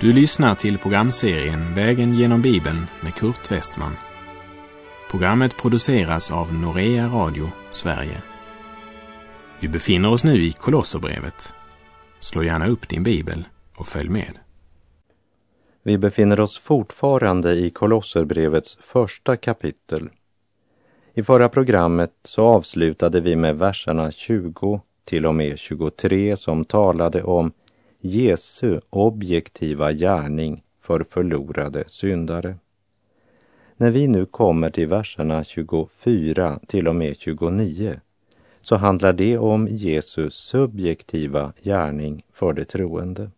Du lyssnar till programserien Vägen genom Bibeln med Kurt Westman. Programmet produceras av Norea Radio Sverige. Vi befinner oss nu i Kolosserbrevet. Slå gärna upp din bibel och följ med. Vi befinner oss fortfarande i Kolosserbrevets första kapitel. I förra programmet så avslutade vi med verserna 20 till och med 23 som talade om Jesu objektiva gärning för förlorade syndare. När vi nu kommer till verserna 24 till och med 29 så handlar det om Jesu subjektiva gärning för de troende.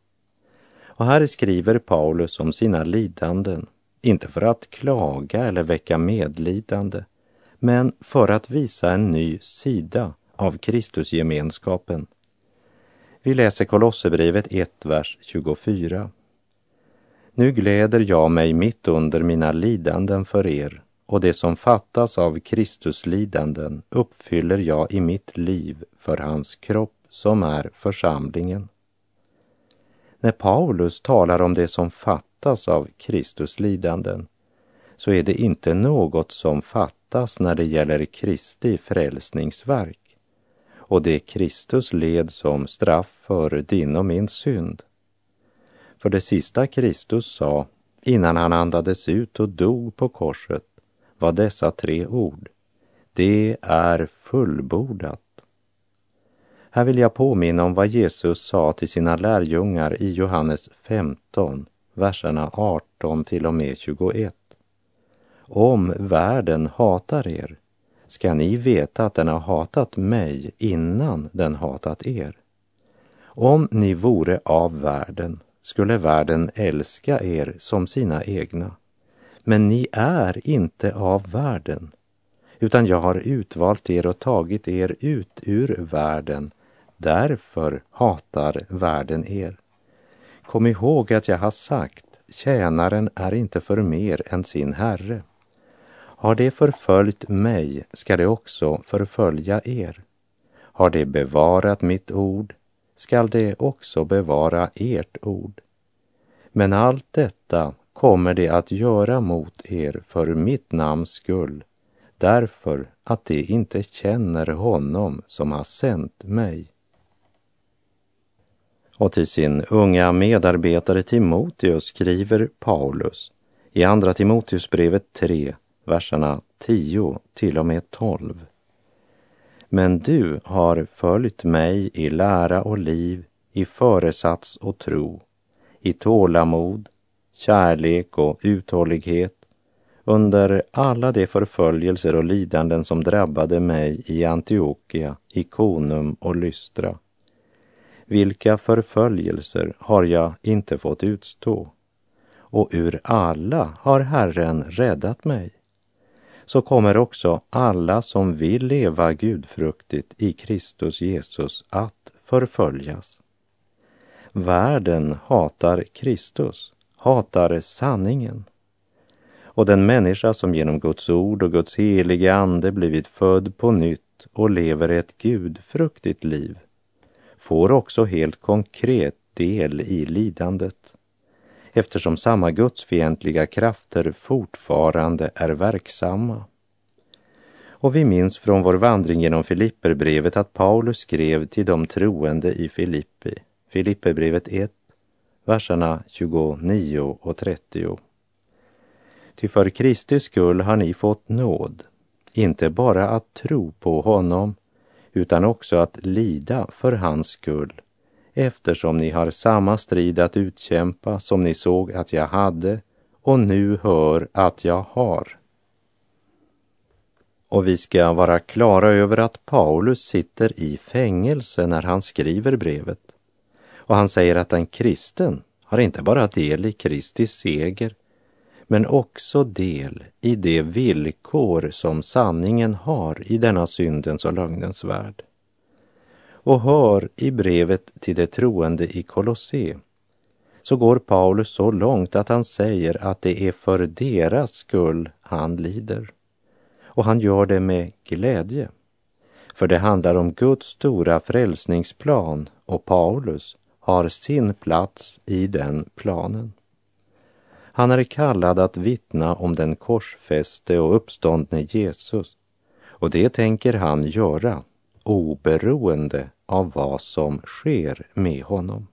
Och här skriver Paulus om sina lidanden, inte för att klaga eller väcka medlidande, men för att visa en ny sida av Kristusgemenskapen vi läser Kolosserbrevet 1, vers 24. Nu gläder jag mig mitt under mina lidanden för er och det som fattas av Kristus lidanden uppfyller jag i mitt liv för hans kropp som är församlingen. När Paulus talar om det som fattas av Kristus lidanden så är det inte något som fattas när det gäller Kristi frälsningsverk och det Kristus led som straff för din och min synd. För det sista Kristus sa innan han andades ut och dog på korset var dessa tre ord. Det är fullbordat. Här vill jag påminna om vad Jesus sa till sina lärjungar i Johannes 15, verserna 18 till och med 21. Om världen hatar er ska ni veta att den har hatat mig innan den hatat er. Om ni vore av världen skulle världen älska er som sina egna. Men ni är inte av världen, utan jag har utvalt er och tagit er ut ur världen. Därför hatar världen er. Kom ihåg att jag har sagt, tjänaren är inte för mer än sin herre. Har det förföljt mig ska det också förfölja er. Har det bevarat mitt ord skall det också bevara ert ord. Men allt detta kommer det att göra mot er för mitt namns skull, därför att de inte känner honom som har sänt mig. Och till sin unga medarbetare Timoteus skriver Paulus i Andra Timoteusbrevet 3, verserna 10 till och med 12. Men du har följt mig i lära och liv, i föresats och tro, i tålamod, kärlek och uthållighet under alla de förföljelser och lidanden som drabbade mig i Antiochia, Ikonum och Lystra. Vilka förföljelser har jag inte fått utstå? Och ur alla har Herren räddat mig så kommer också alla som vill leva gudfruktigt i Kristus Jesus att förföljas. Världen hatar Kristus, hatar sanningen. Och den människa som genom Guds ord och Guds helige ande blivit född på nytt och lever ett gudfruktigt liv får också helt konkret del i lidandet eftersom samma gudsfientliga krafter fortfarande är verksamma. Och vi minns från vår vandring genom Filipperbrevet att Paulus skrev till de troende i Filippi, Filipperbrevet 1, verserna 29 och 30. Ty för Kristi skull har ni fått nåd, inte bara att tro på honom, utan också att lida för hans skull eftersom ni har samma strid att utkämpa som ni såg att jag hade och nu hör att jag har. Och vi ska vara klara över att Paulus sitter i fängelse när han skriver brevet. Och han säger att en kristen har inte bara del i Kristi seger, men också del i de villkor som sanningen har i denna syndens och lögnens värld och hör i brevet till de troende i Kolosse så går Paulus så långt att han säger att det är för deras skull han lider. Och han gör det med glädje. För det handlar om Guds stora frälsningsplan och Paulus har sin plats i den planen. Han är kallad att vittna om den korsfäste och uppståndne Jesus och det tänker han göra oberoende av vad som sker med honom.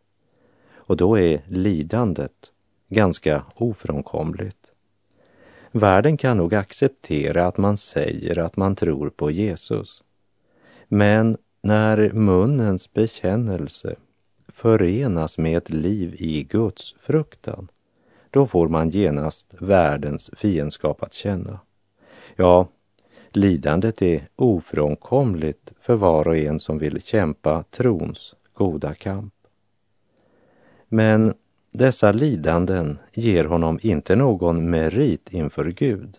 Och då är lidandet ganska ofrånkomligt. Världen kan nog acceptera att man säger att man tror på Jesus. Men när munnens bekännelse förenas med ett liv i Guds fruktan, då får man genast världens fiendskap att känna. Ja, lidandet är ofrånkomligt för var och en som vill kämpa trons goda kamp. Men dessa lidanden ger honom inte någon merit inför Gud.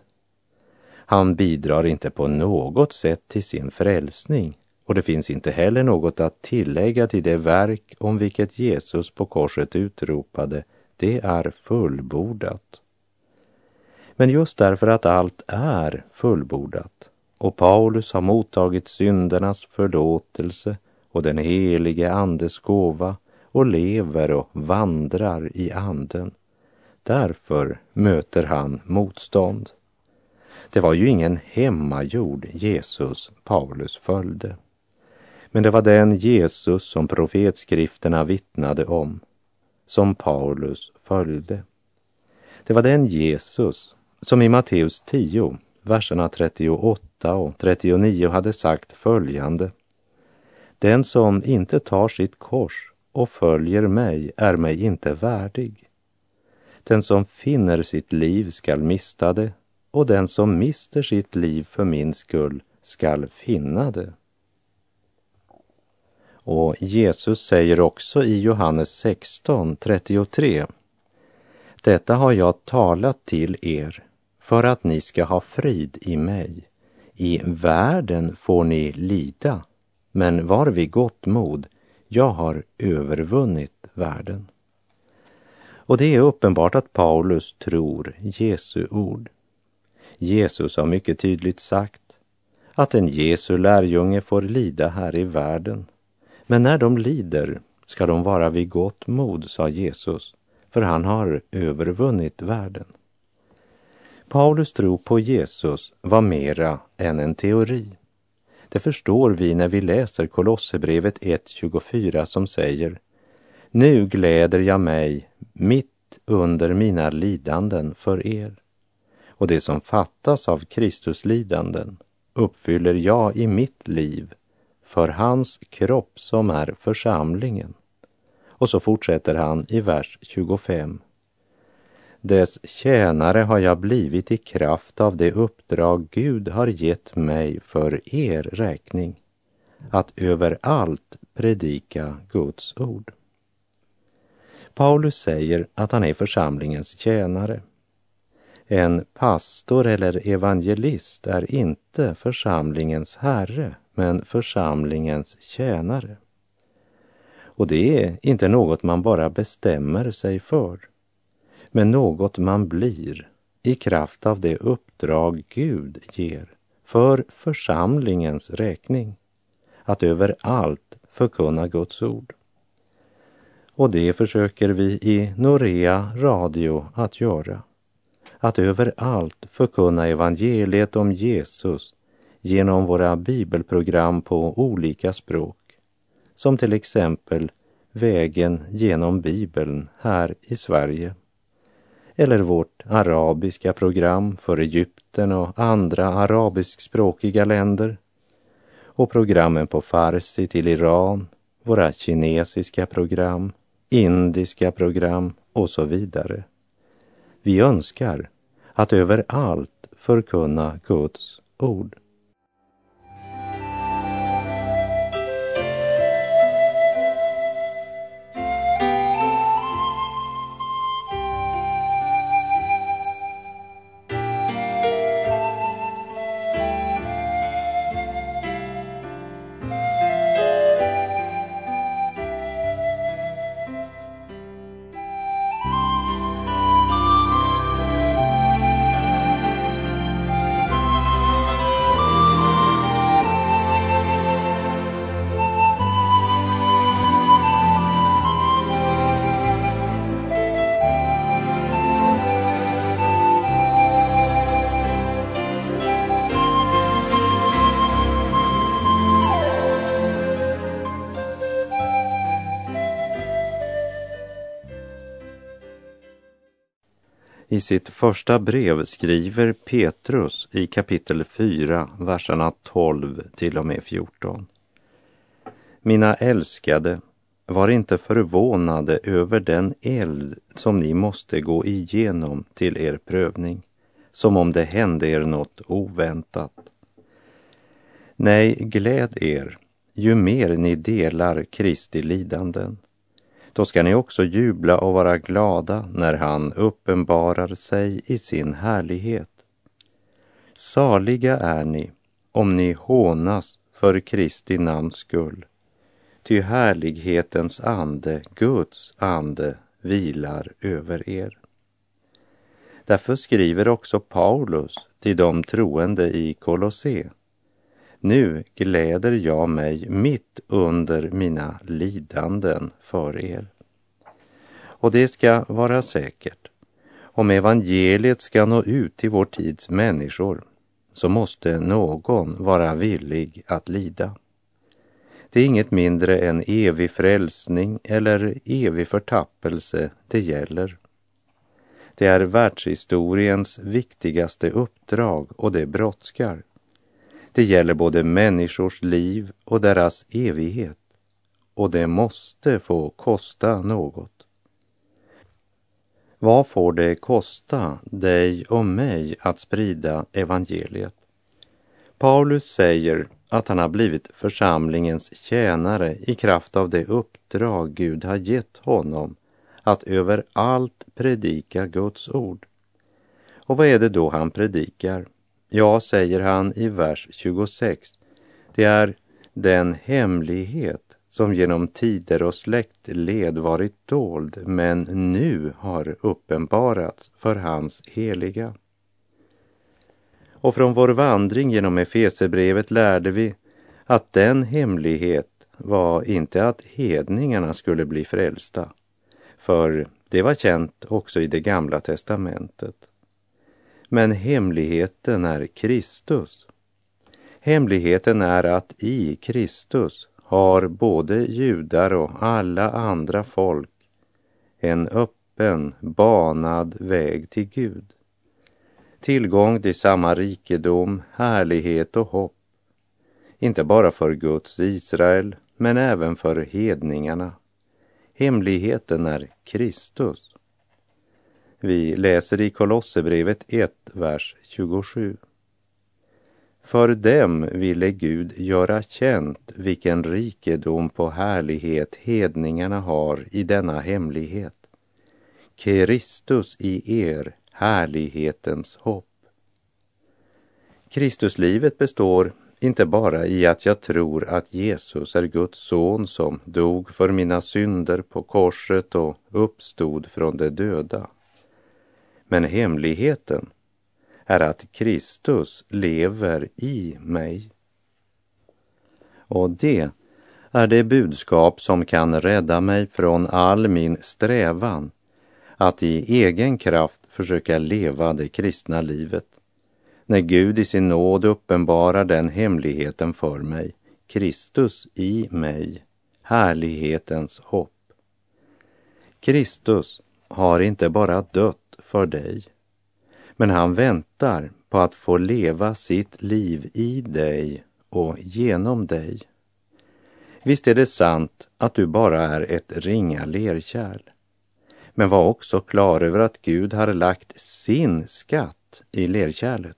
Han bidrar inte på något sätt till sin frälsning och det finns inte heller något att tillägga till det verk om vilket Jesus på korset utropade det är fullbordat. Men just därför att allt är fullbordat och Paulus har mottagit syndernas förlåtelse och den helige Andes gåva och lever och vandrar i anden. Därför möter han motstånd. Det var ju ingen hemmagjord Jesus Paulus följde. Men det var den Jesus som profetskrifterna vittnade om, som Paulus följde. Det var den Jesus som i Matteus 10, verserna 38 och 39 hade sagt följande. Den som inte tar sitt kors och följer mig är mig inte värdig. Den som finner sitt liv skall mista det och den som mister sitt liv för min skull skall finna det. Och Jesus säger också i Johannes 16, 33. Detta har jag talat till er för att ni ska ha frid i mig. I världen får ni lida, men var vid gott mod, jag har övervunnit världen. Och det är uppenbart att Paulus tror Jesu ord. Jesus har mycket tydligt sagt att en Jesu lärjunge får lida här i världen. Men när de lider ska de vara vid gott mod, sa Jesus, för han har övervunnit världen. Paulus tro på Jesus var mera än en teori. Det förstår vi när vi läser Kolosserbrevet 1.24 som säger Nu gläder jag mig mitt under mina lidanden för er. Och det som fattas av Kristus lidanden uppfyller jag i mitt liv för hans kropp som är församlingen. Och så fortsätter han i vers 25. Dess tjänare har jag blivit i kraft av det uppdrag Gud har gett mig för er räkning, att överallt predika Guds ord. Paulus säger att han är församlingens tjänare. En pastor eller evangelist är inte församlingens herre, men församlingens tjänare. Och det är inte något man bara bestämmer sig för, men något man blir i kraft av det uppdrag Gud ger för församlingens räkning, att överallt förkunna Guds ord. Och det försöker vi i Norea Radio att göra. Att överallt förkunna evangeliet om Jesus genom våra bibelprogram på olika språk, som till exempel Vägen genom Bibeln här i Sverige, eller vårt arabiska program för Egypten och andra arabiskspråkiga länder, och programmen på farsi till Iran, våra kinesiska program, indiska program och så vidare. Vi önskar att överallt förkunna Guds ord. I sitt första brev skriver Petrus i kapitel 4, verserna 12 till och med 14. Mina älskade, var inte förvånade över den eld som ni måste gå igenom till er prövning, som om det hände er något oväntat. Nej, gläd er ju mer ni delar Kristi lidanden. Då ska ni också jubla och vara glada när han uppenbarar sig i sin härlighet. Saliga är ni om ni hånas för Kristi namns skull ty härlighetens ande, Guds ande, vilar över er. Därför skriver också Paulus till de troende i Kolosse. Nu gläder jag mig mitt under mina lidanden för er. Och det ska vara säkert. Om evangeliet ska nå ut till vår tids människor så måste någon vara villig att lida. Det är inget mindre än evig frälsning eller evig förtappelse det gäller. Det är världshistoriens viktigaste uppdrag och det brådskar. Det gäller både människors liv och deras evighet och det måste få kosta något. Vad får det kosta dig och mig att sprida evangeliet? Paulus säger att han har blivit församlingens tjänare i kraft av det uppdrag Gud har gett honom att överallt predika Guds ord. Och vad är det då han predikar? Ja, säger han i vers 26, det är den hemlighet som genom tider och släktled varit dold men nu har uppenbarats för hans heliga. Och från vår vandring genom Efesebrevet lärde vi att den hemlighet var inte att hedningarna skulle bli frälsta, för det var känt också i det gamla testamentet. Men hemligheten är Kristus. Hemligheten är att i Kristus har både judar och alla andra folk en öppen, banad väg till Gud tillgång till samma rikedom, härlighet och hopp. Inte bara för Guds Israel, men även för hedningarna. Hemligheten är Kristus. Vi läser i Kolosserbrevet 1, vers 27. För dem ville Gud göra känt vilken rikedom på härlighet hedningarna har i denna hemlighet. Kristus i er, härlighetens hopp. Kristuslivet består inte bara i att jag tror att Jesus är Guds son som dog för mina synder på korset och uppstod från de döda. Men hemligheten är att Kristus lever i mig. Och det är det budskap som kan rädda mig från all min strävan att i egen kraft försöka leva det kristna livet. När Gud i sin nåd uppenbarar den hemligheten för mig, Kristus i mig, härlighetens hopp. Kristus har inte bara dött för dig, men han väntar på att få leva sitt liv i dig och genom dig. Visst är det sant att du bara är ett ringa lerkärl. Men var också klar över att Gud har lagt sin skatt i lerkärlet.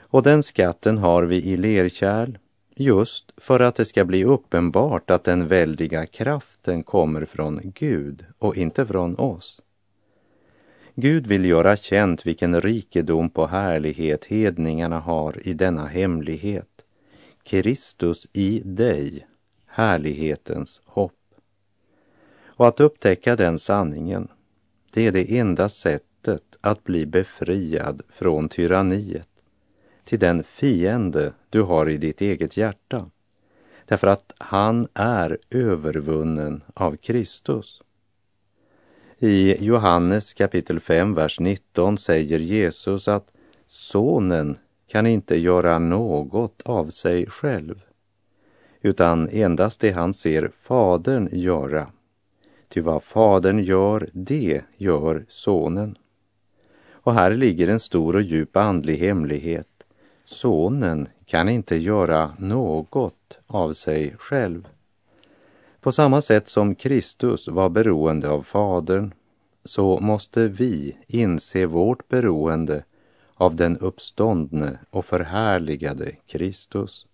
Och den skatten har vi i lerkärl just för att det ska bli uppenbart att den väldiga kraften kommer från Gud och inte från oss. Gud vill göra känt vilken rikedom på härlighet hedningarna har i denna hemlighet. Kristus i dig, härlighetens hopp. Och att upptäcka den sanningen, det är det enda sättet att bli befriad från tyranniet, till den fiende du har i ditt eget hjärta. Därför att han är övervunnen av Kristus. I Johannes kapitel 5, vers 19 säger Jesus att Sonen kan inte göra något av sig själv, utan endast det han ser Fadern göra Ty vad Fadern gör, det gör Sonen. Och här ligger en stor och djup andlig hemlighet. Sonen kan inte göra något av sig själv. På samma sätt som Kristus var beroende av Fadern så måste vi inse vårt beroende av den uppståndne och förhärligade Kristus.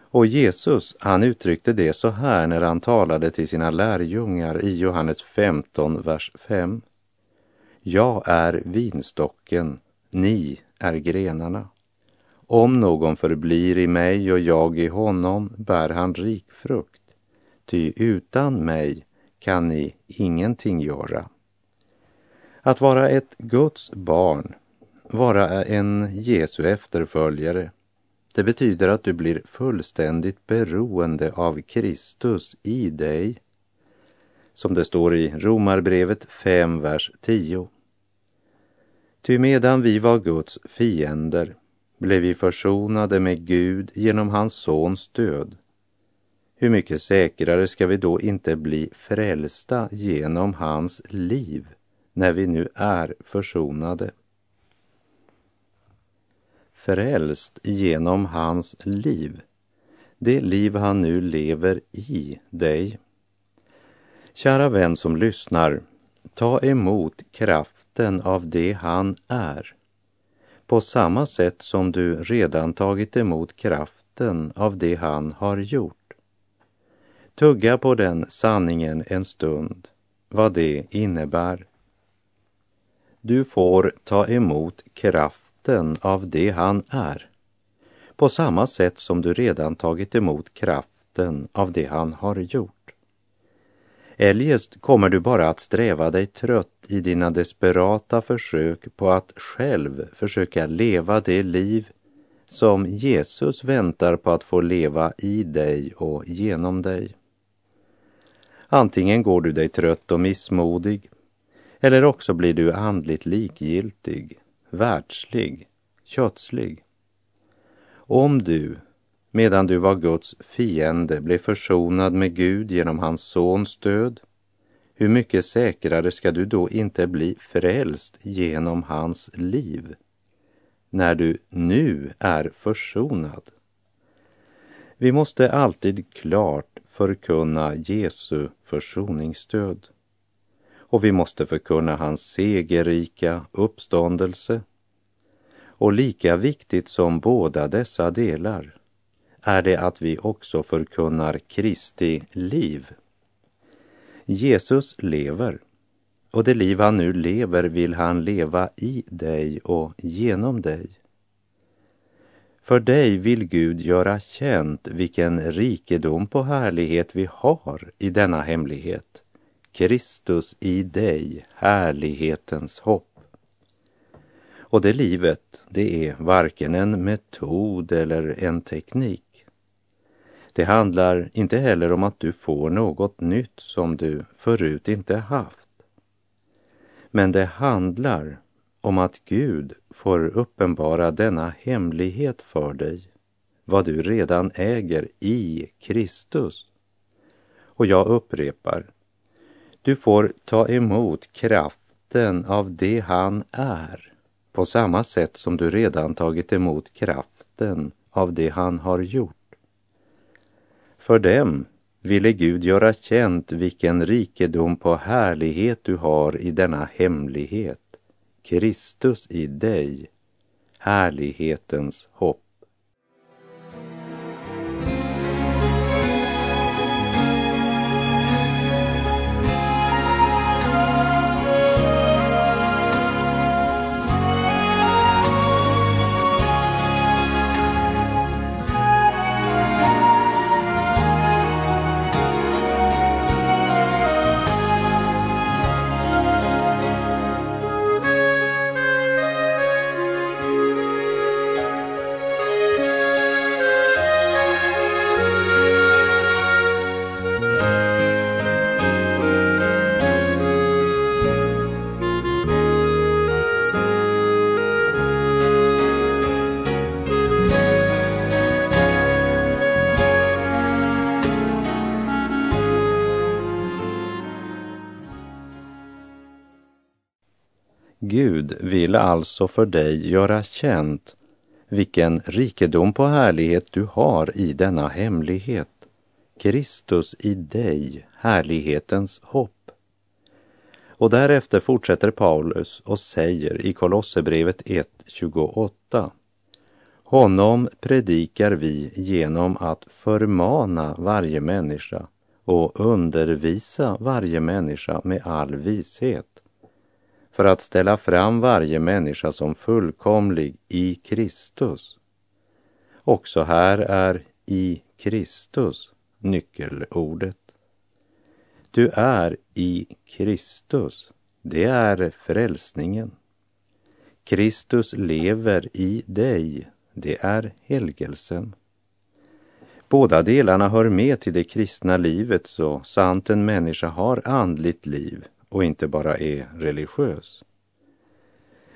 Och Jesus, han uttryckte det så här när han talade till sina lärjungar i Johannes 15, vers 5. Jag är vinstocken, ni är grenarna. Om någon förblir i mig och jag i honom bär han rik frukt, ty utan mig kan ni ingenting göra. Att vara ett Guds barn, vara en Jesu efterföljare, det betyder att du blir fullständigt beroende av Kristus i dig. Som det står i Romarbrevet 5, vers 10. Ty medan vi var Guds fiender blev vi försonade med Gud genom hans sons död. Hur mycket säkrare ska vi då inte bli frälsta genom hans liv när vi nu är försonade? frälst genom hans liv, det liv han nu lever i dig. Kära vän som lyssnar, ta emot kraften av det han är, på samma sätt som du redan tagit emot kraften av det han har gjort. Tugga på den sanningen en stund, vad det innebär. Du får ta emot kraften av det han är, på samma sätt som du redan tagit emot kraften av det han har gjort. Eljest kommer du bara att sträva dig trött i dina desperata försök på att själv försöka leva det liv som Jesus väntar på att få leva i dig och genom dig. Antingen går du dig trött och missmodig eller också blir du andligt likgiltig världslig, kötslig. Om du, medan du var Guds fiende, blev försonad med Gud genom hans sons död, hur mycket säkrare ska du då inte bli frälst genom hans liv, när du nu är försonad? Vi måste alltid klart förkunna Jesu försoningsstöd och vi måste förkunna hans segerrika uppståndelse. Och lika viktigt som båda dessa delar är det att vi också förkunnar Kristi liv. Jesus lever och det liv han nu lever vill han leva i dig och genom dig. För dig vill Gud göra känt vilken rikedom på härlighet vi har i denna hemlighet. Kristus i dig, härlighetens hopp. Och det livet, det är varken en metod eller en teknik. Det handlar inte heller om att du får något nytt som du förut inte haft. Men det handlar om att Gud får uppenbara denna hemlighet för dig, vad du redan äger i Kristus. Och jag upprepar, du får ta emot kraften av det han är på samma sätt som du redan tagit emot kraften av det han har gjort. För dem ville Gud göra känt vilken rikedom på härlighet du har i denna hemlighet, Kristus i dig, härlighetens hopp. Gud vill alltså för dig göra känt vilken rikedom på härlighet du har i denna hemlighet. Kristus i dig, härlighetens hopp. Och därefter fortsätter Paulus och säger i Kolosserbrevet 1.28 Honom predikar vi genom att förmana varje människa och undervisa varje människa med all vishet för att ställa fram varje människa som fullkomlig i Kristus. Också här är i Kristus nyckelordet. Du är i Kristus. Det är frälsningen. Kristus lever i dig. Det är helgelsen. Båda delarna hör med till det kristna livet så sant en människa har andligt liv och inte bara är religiös.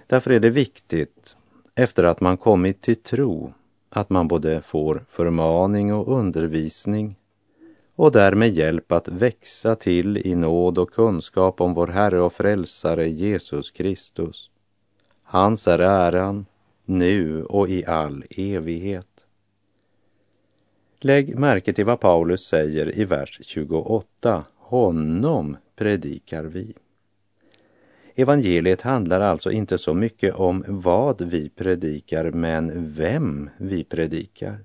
Därför är det viktigt, efter att man kommit till tro, att man både får förmaning och undervisning och därmed hjälp att växa till i nåd och kunskap om vår Herre och Frälsare Jesus Kristus. Hans är äran, nu och i all evighet. Lägg märke till vad Paulus säger i vers 28. Honom predikar vi. Evangeliet handlar alltså inte så mycket om vad vi predikar, men vem vi predikar.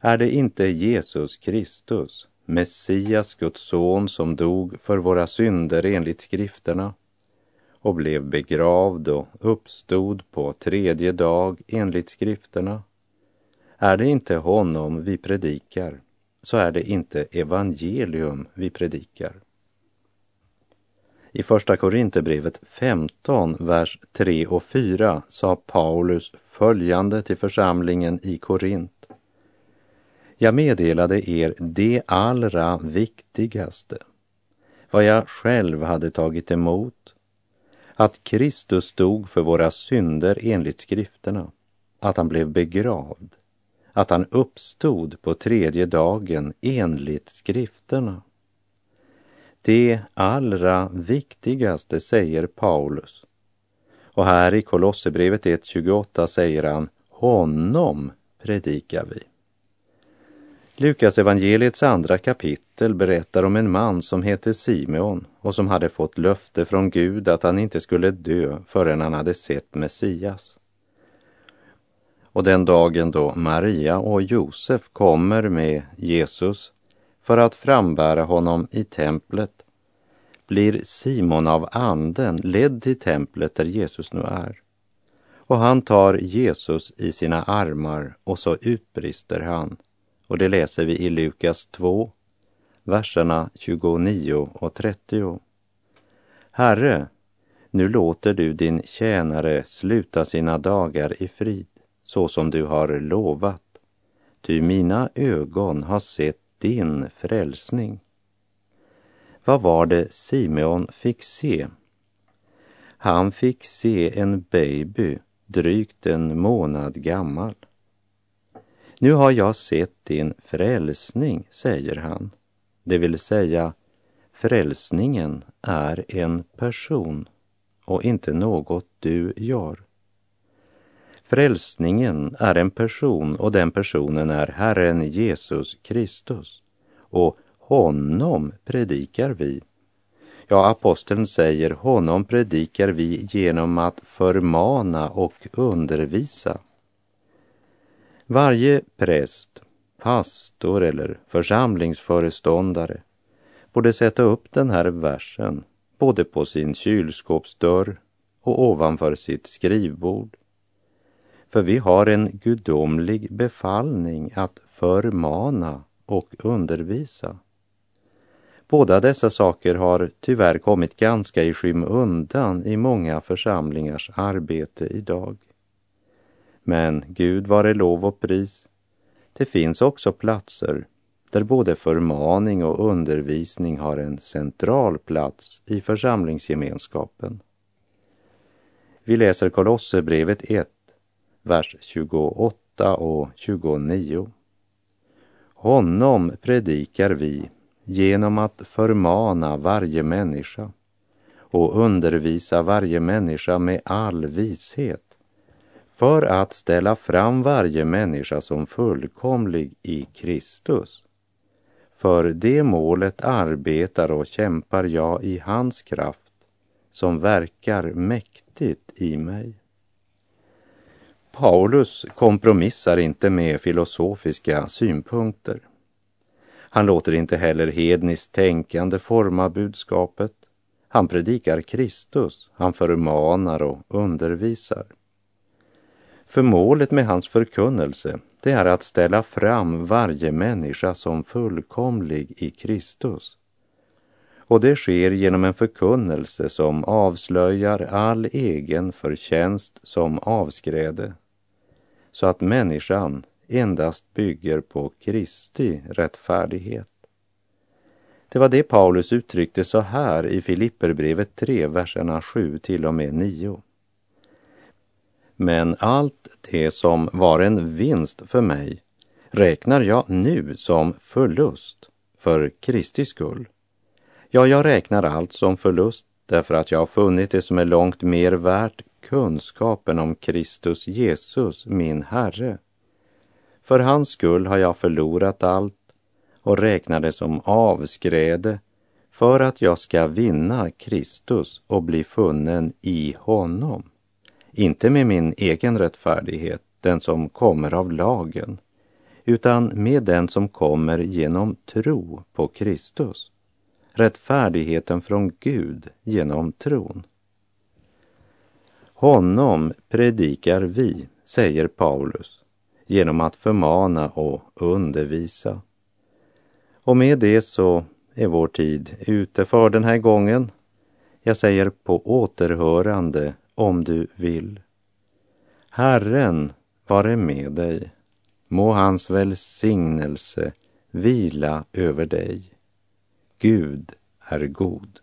Är det inte Jesus Kristus, Messias, Guds son, som dog för våra synder enligt skrifterna och blev begravd och uppstod på tredje dag enligt skrifterna? Är det inte honom vi predikar, så är det inte evangelium vi predikar. I Första Korinthierbrevet 15, vers 3 och 4 sa Paulus följande till församlingen i Korint. Jag meddelade er det allra viktigaste, vad jag själv hade tagit emot, att Kristus stod för våra synder enligt skrifterna, att han blev begravd, att han uppstod på tredje dagen enligt skrifterna det allra viktigaste, säger Paulus. Och här i Kolosserbrevet 1.28 säger han, honom predikar vi. Lukas evangeliets andra kapitel berättar om en man som heter Simeon och som hade fått löfte från Gud att han inte skulle dö förrän han hade sett Messias. Och den dagen då Maria och Josef kommer med Jesus för att frambära honom i templet blir Simon av anden ledd till templet där Jesus nu är. Och han tar Jesus i sina armar och så utbrister han. Och det läser vi i Lukas 2, verserna 29 och 30. Herre, nu låter du din tjänare sluta sina dagar i frid, så som du har lovat. Ty mina ögon har sett din frälsning. Vad var det Simeon fick se? Han fick se en baby drygt en månad gammal. Nu har jag sett din frälsning, säger han. Det vill säga, frälsningen är en person och inte något du gör. Frälsningen är en person och den personen är Herren Jesus Kristus. Och honom predikar vi. Ja, aposteln säger honom predikar vi genom att förmana och undervisa. Varje präst, pastor eller församlingsföreståndare borde sätta upp den här versen både på sin kylskåpsdörr och ovanför sitt skrivbord för vi har en gudomlig befallning att förmana och undervisa. Båda dessa saker har tyvärr kommit ganska i skymundan i många församlingars arbete idag. Men Gud vare lov och pris. Det finns också platser där både förmaning och undervisning har en central plats i församlingsgemenskapen. Vi läser Kolosserbrevet 1, vers 28 och 29. Honom predikar vi genom att förmana varje människa och undervisa varje människa med all vishet för att ställa fram varje människa som fullkomlig i Kristus. För det målet arbetar och kämpar jag i hans kraft som verkar mäktigt i mig. Paulus kompromissar inte med filosofiska synpunkter. Han låter inte heller hedniskt tänkande forma budskapet. Han predikar Kristus, han förmanar och undervisar. För målet med hans förkunnelse, det är att ställa fram varje människa som fullkomlig i Kristus. Och det sker genom en förkunnelse som avslöjar all egen förtjänst som avskräde, så att människan endast bygger på Kristi rättfärdighet. Det var det Paulus uttryckte så här i Filipperbrevet 3, verserna 7 till och med 9. Men allt det som var en vinst för mig räknar jag nu som förlust för Kristi skull. Ja, jag räknar allt som förlust därför att jag har funnit det som är långt mer värt kunskapen om Kristus Jesus, min Herre. För hans skull har jag förlorat allt och räknar det som avskräde för att jag ska vinna Kristus och bli funnen i honom. Inte med min egen rättfärdighet, den som kommer av lagen, utan med den som kommer genom tro på Kristus. Rättfärdigheten från Gud genom tron. Honom predikar vi, säger Paulus, genom att förmana och undervisa. Och med det så är vår tid ute för den här gången. Jag säger på återhörande om du vill. Herren vare med dig. Må hans välsignelse vila över dig. Gud är god.